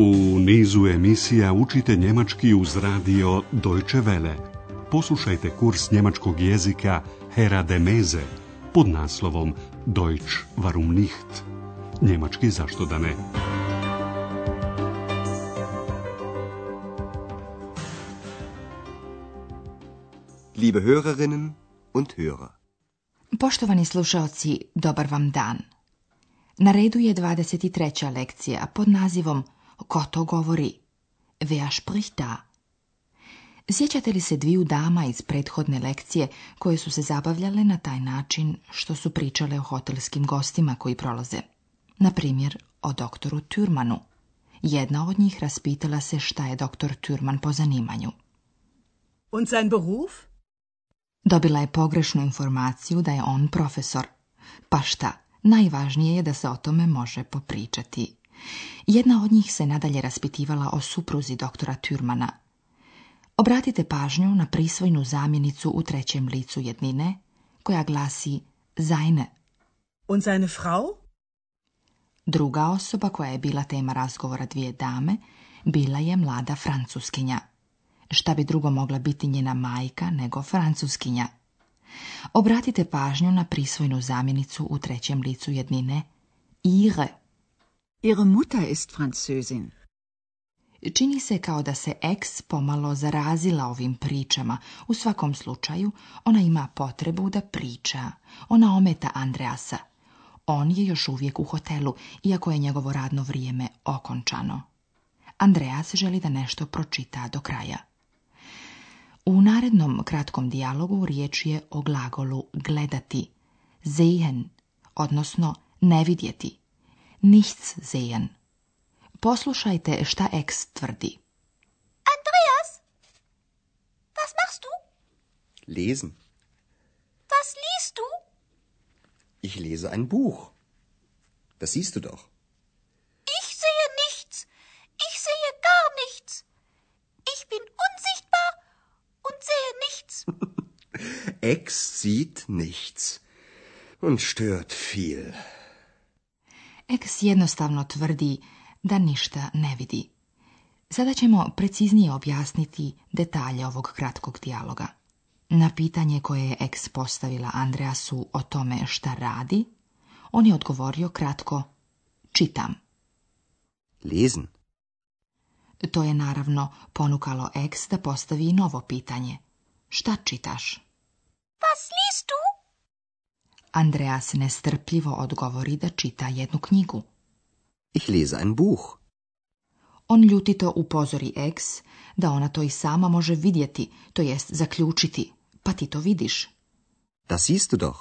U nizu emisija učite njemački uz radio Deutsche Welle. Poslušajte kurs njemačkog jezika Hera de Meze pod naslovom Deutsch warum nicht? Njemački zašto da ne? Liebe Hörerinnen und Hörer. Poštovani slušaoci, dobar vam dan. Na redu je 23. lekcija pod nazivom – Ko to govori? Wer spricht da? Sjećate li se dviju dama iz prethodne lekcije koje su se zabavljale na taj način što su pričale o hotelskim gostima koji prolaze? Na primjer, o doktoru Turmanu. Jedna od njih raspitala se šta je doktor Turman po zanimanju. Und sein beruf? Dobila je pogrešnu informaciju da je on profesor. Pa šta, najvažnije je da se o tome može popričati jedna od njih se nadalje raspitivala o supruzi doktora Türmana. Obratite pažnju na prisvojnu zamjenicu u trećem licu jednine, koja glasi Zajne. Und seine Frau? Druga osoba koja je bila tema razgovora dvije dame bila je mlada francuskinja. Šta bi drugo mogla biti njena majka nego francuskinja? Obratite pažnju na prisvojnu zamjenicu u trećem licu jednine, ihre. Ihre Mutter ist Französin. Čini se kao da se ex pomalo zarazila ovim pričama. U svakom slučaju, ona ima potrebu da priča. Ona ometa Andreasa. On je još uvijek u hotelu, iako je njegovo radno vrijeme okončano. Andreas želi da nešto pročita do kraja. U narednom kratkom dijalogu riječ je o glagolu gledati, sehen, odnosno ne vidjeti. nichts sehen. Poslušajte šta ex tvrdi. Andreas, was machst du? Lesen. Was liest du? Ich lese ein Buch. Das siehst du doch. Ich sehe nichts. Ich sehe gar nichts. Ich bin unsichtbar und sehe nichts. Ex sieht nichts und stört viel. X jednostavno tvrdi da ništa ne vidi. Sada ćemo preciznije objasniti detalje ovog kratkog dijaloga. Na pitanje koje je X postavila Andreasu o tome šta radi, on je odgovorio kratko čitam. Lesen. To je naravno ponukalo Eks da postavi novo pitanje. Šta čitaš? Pa liest Andreas nestrpljivo odgovori da čita jednu knjigu. Ich lese ein Buch. On ljutito upozori Eks da ona to i sama može vidjeti, to jest zaključiti, pa ti to vidiš. Das siehst du doch.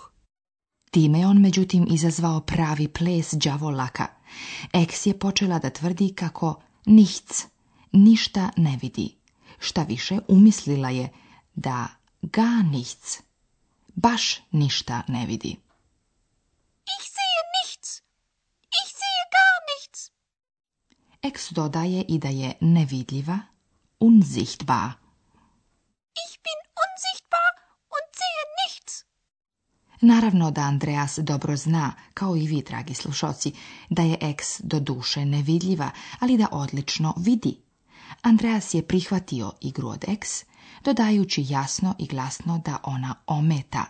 Time on međutim izazvao pravi ples đavolaka. Eks je počela da tvrdi kako nichts, ništa ne vidi. Šta više umislila je da ga nichts baš ništa ne vidi. Ich sehe nichts. Ich sehe gar nichts. Ex dodaje i da je nevidljiva, unsichtbar. Ich bin unsichtbar und sehe nichts. Naravno da Andreas dobro zna, kao i vi, dragi slušoci, da je ex do duše nevidljiva, ali da odlično vidi. Andreas je prihvatio igru od X, dodajući jasno i glasno da ona ometa.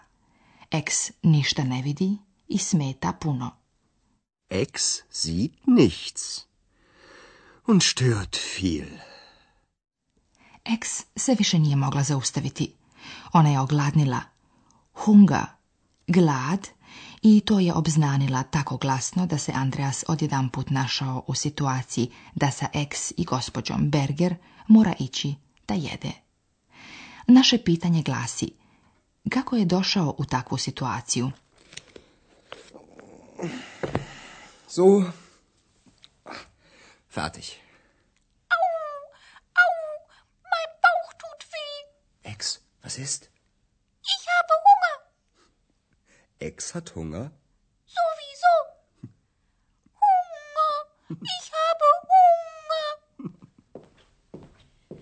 X ništa ne vidi i smeta puno. X sieht nichts und stört viel. X se više nije mogla zaustaviti. Ona je ogladnila. Hunga, glad i to je obznanila tako glasno da se Andreas odjedanput našao u situaciji da sa ex i gospođom Berger mora ići da jede. Naše pitanje glasi, kako je došao u takvu situaciju? So, fertig. Au, au, mein Bauch tut weh. was ist? Ich habe Ex hat Hunger? Sowieso. Hunger. Ich habe Hunger.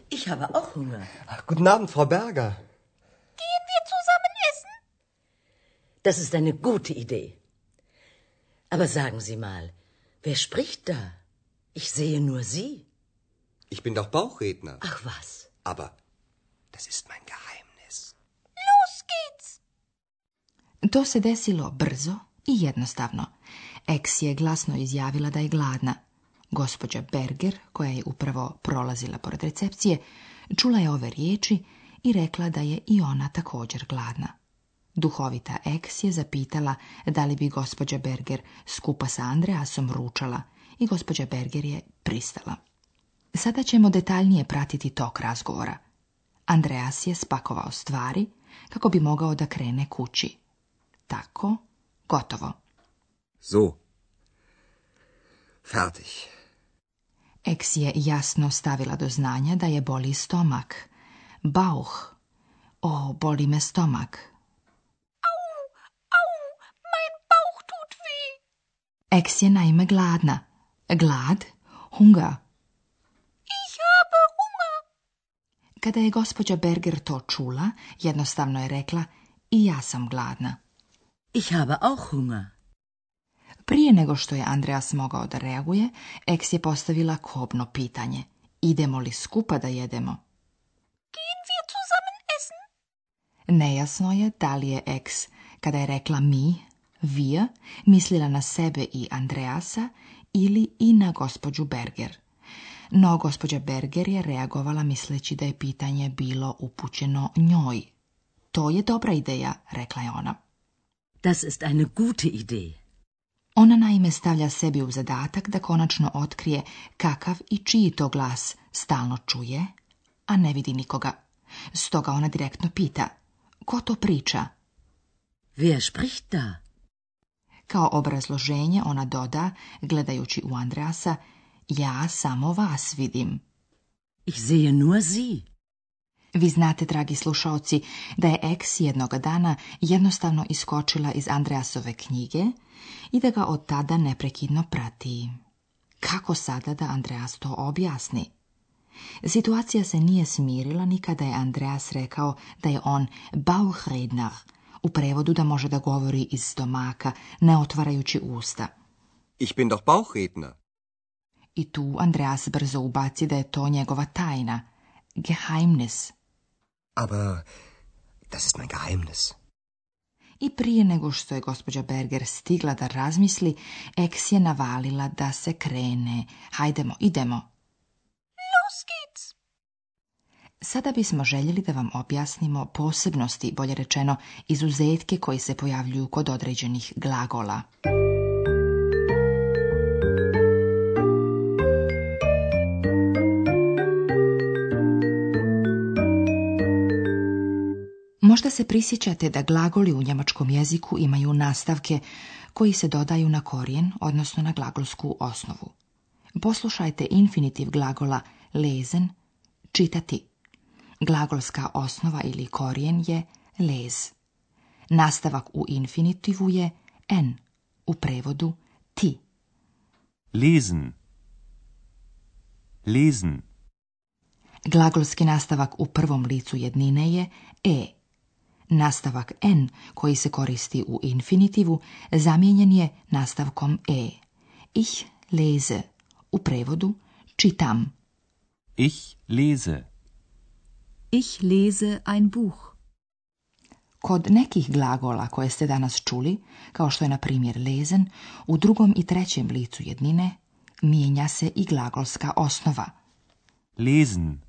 Ich habe auch Hunger. Ach, guten Abend, Frau Berger. Gehen wir zusammen essen? Das ist eine gute Idee. Aber sagen Sie mal, wer spricht da? Ich sehe nur Sie. Ich bin doch Bauchredner. Ach was. Aber das ist mein Geheimnis. To se desilo brzo i jednostavno. Eks je glasno izjavila da je gladna. Gospođa Berger, koja je upravo prolazila pored recepcije, čula je ove riječi i rekla da je i ona također gladna. Duhovita Eks je zapitala da li bi gospođa Berger skupa sa Andreasom ručala i gospođa Berger je pristala. Sada ćemo detaljnije pratiti tok razgovora. Andreas je spakovao stvari kako bi mogao da krene kući. Tako, gotovo. So. Fertig. Eks je jasno stavila do znanja da je boli stomak. Bauch. O, boli me stomak. Au, au, mein Bauch tut weh. Eks je naime gladna. Glad, hunger. Ich habe hunger. Kada je gospođa Berger to čula, jednostavno je rekla i ja sam gladna. Ich habe auch Hunger. Prije nego što je Andreas mogao da reaguje, Eks je postavila kobno pitanje. Idemo li skupa da jedemo? Gehen wir zusammen essen? Nejasno je da li je Eks, kada je rekla mi, wir, mislila na sebe i Andreasa ili i na gospođu Berger. No, gospođa Berger je reagovala misleći da je pitanje bilo upućeno njoj. To je dobra ideja, rekla je ona. Das ist eine gute Idee. Ona naime stavlja sebi u zadatak da konačno otkrije kakav i čiji to glas stalno čuje, a ne vidi nikoga. Stoga ona direktno pita, ko to priča? Wer spricht da? Kao obrazloženje ona doda, gledajući u Andreasa, ja samo vas vidim. Ich sehe nur sie. Vi znate, dragi slušaoci, da je Eks jednog dana jednostavno iskočila iz Andreasove knjige i da ga od tada neprekidno prati. Kako sada da Andreas to objasni? Situacija se nije smirila ni kada je Andreas rekao da je on bauhredna, u prevodu da može da govori iz stomaka, ne otvarajući usta. Ich bin doch bauchredner. I tu Andreas brzo ubaci da je to njegova tajna, geheimnis – Aber das ist mein Geheimnis. I prije nego što je gospođa Berger stigla da razmisli, Eks je navalila da se krene. Hajdemo, idemo. Los geht's! Sada bismo željeli da vam objasnimo posebnosti, bolje rečeno, izuzetke koji se pojavljuju kod određenih glagola. se prisjećate da glagoli u njemačkom jeziku imaju nastavke koji se dodaju na korijen, odnosno na glagolsku osnovu. Poslušajte infinitiv glagola lezen, čitati. Glagolska osnova ili korijen je lez. Nastavak u infinitivu je en, u prevodu ti. Lesen. Lesen. Glagolski nastavak u prvom licu jednine je e, Nastavak n koji se koristi u infinitivu zamijenjen je nastavkom e. Ich lese. U prevodu čitam. Ich lese. Ich lese ein Buch. Kod nekih glagola koje ste danas čuli, kao što je na primjer lezen, u drugom i trećem licu jednine mijenja se i glagolska osnova. Lesen.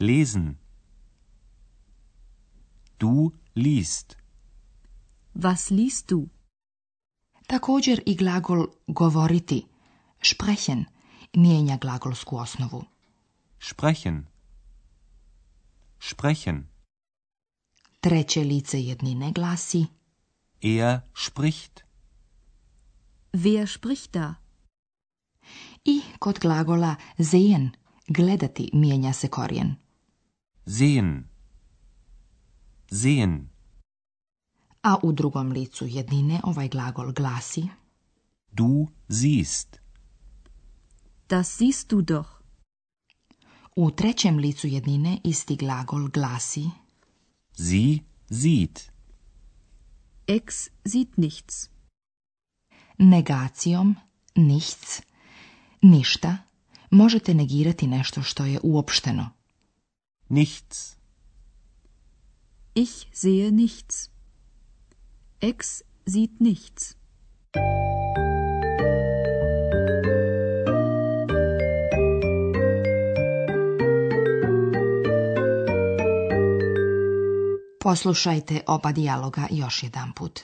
Lesen du liest? Was liest du? Također i glagol govoriti, sprechen, mijenja glagolsku osnovu. Sprechen. Sprechen. Treće lice jednine glasi Er spricht. Wer spricht da? I kod glagola sehen, gledati, mijenja se korijen. Sehen sehen. A u drugom licu jednine ovaj glagol glasi Du siehst. Das siehst du doch. U trećem licu jednine isti glagol glasi Sie sieht. Ex sieht nichts. Negacijom nichts, ništa, možete negirati nešto što je uopšteno. Nichts. Ich sehe nichts. Ex sieht nichts. Poslušajte oba dijaloga još jedanput.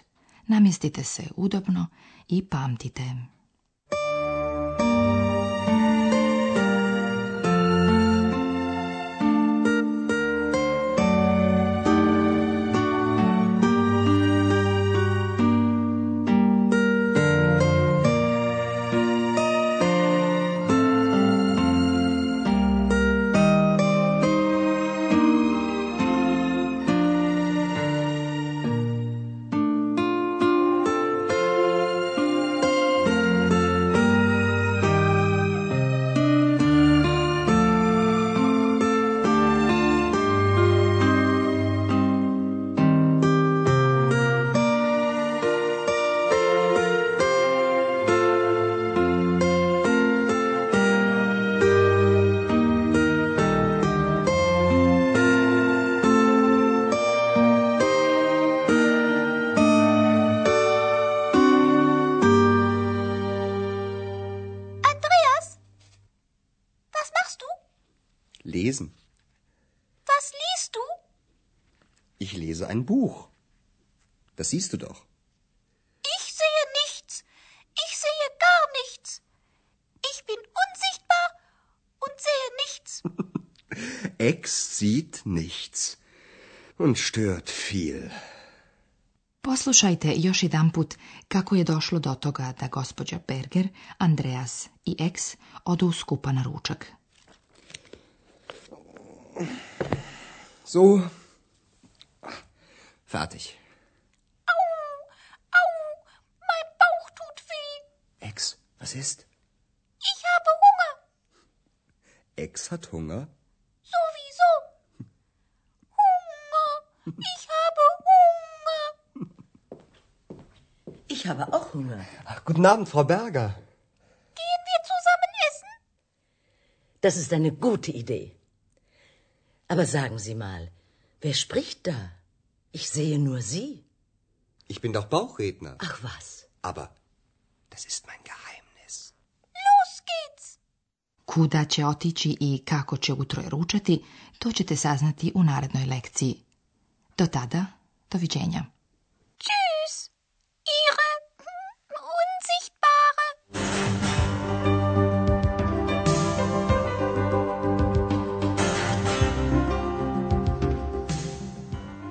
Namjestite se udobno i pamtite. lesen. Was liest du? Ich lese ein Buch. Das siehst du doch. Ich sehe nichts. Ich sehe gar nichts. Ich bin unsichtbar und sehe nichts. Ex sieht nichts und stört viel. Poslušajte još put kako je došlo do toga da gospođa Berger, Andreas i Ex odu skupa na ručak. So. Fertig. Au, au, mein Bauch tut weh. Ex, was ist? Ich habe Hunger. Ex hat Hunger? Sowieso. Hunger. Ich habe Hunger. Ich habe auch Hunger. Ach, guten Abend, Frau Berger. Gehen wir zusammen essen? Das ist eine gute Idee. Aber sagen Sie mal, wer spricht da? Ich sehe nur Sie. Ich bin doch Bauchredner. Ach was. Aber das ist mein Geheimnis. Los geht's! Kuda će otići i kako će utro ručati, to ćete saznati u narednoj lekciji. Do tada, doviđenja.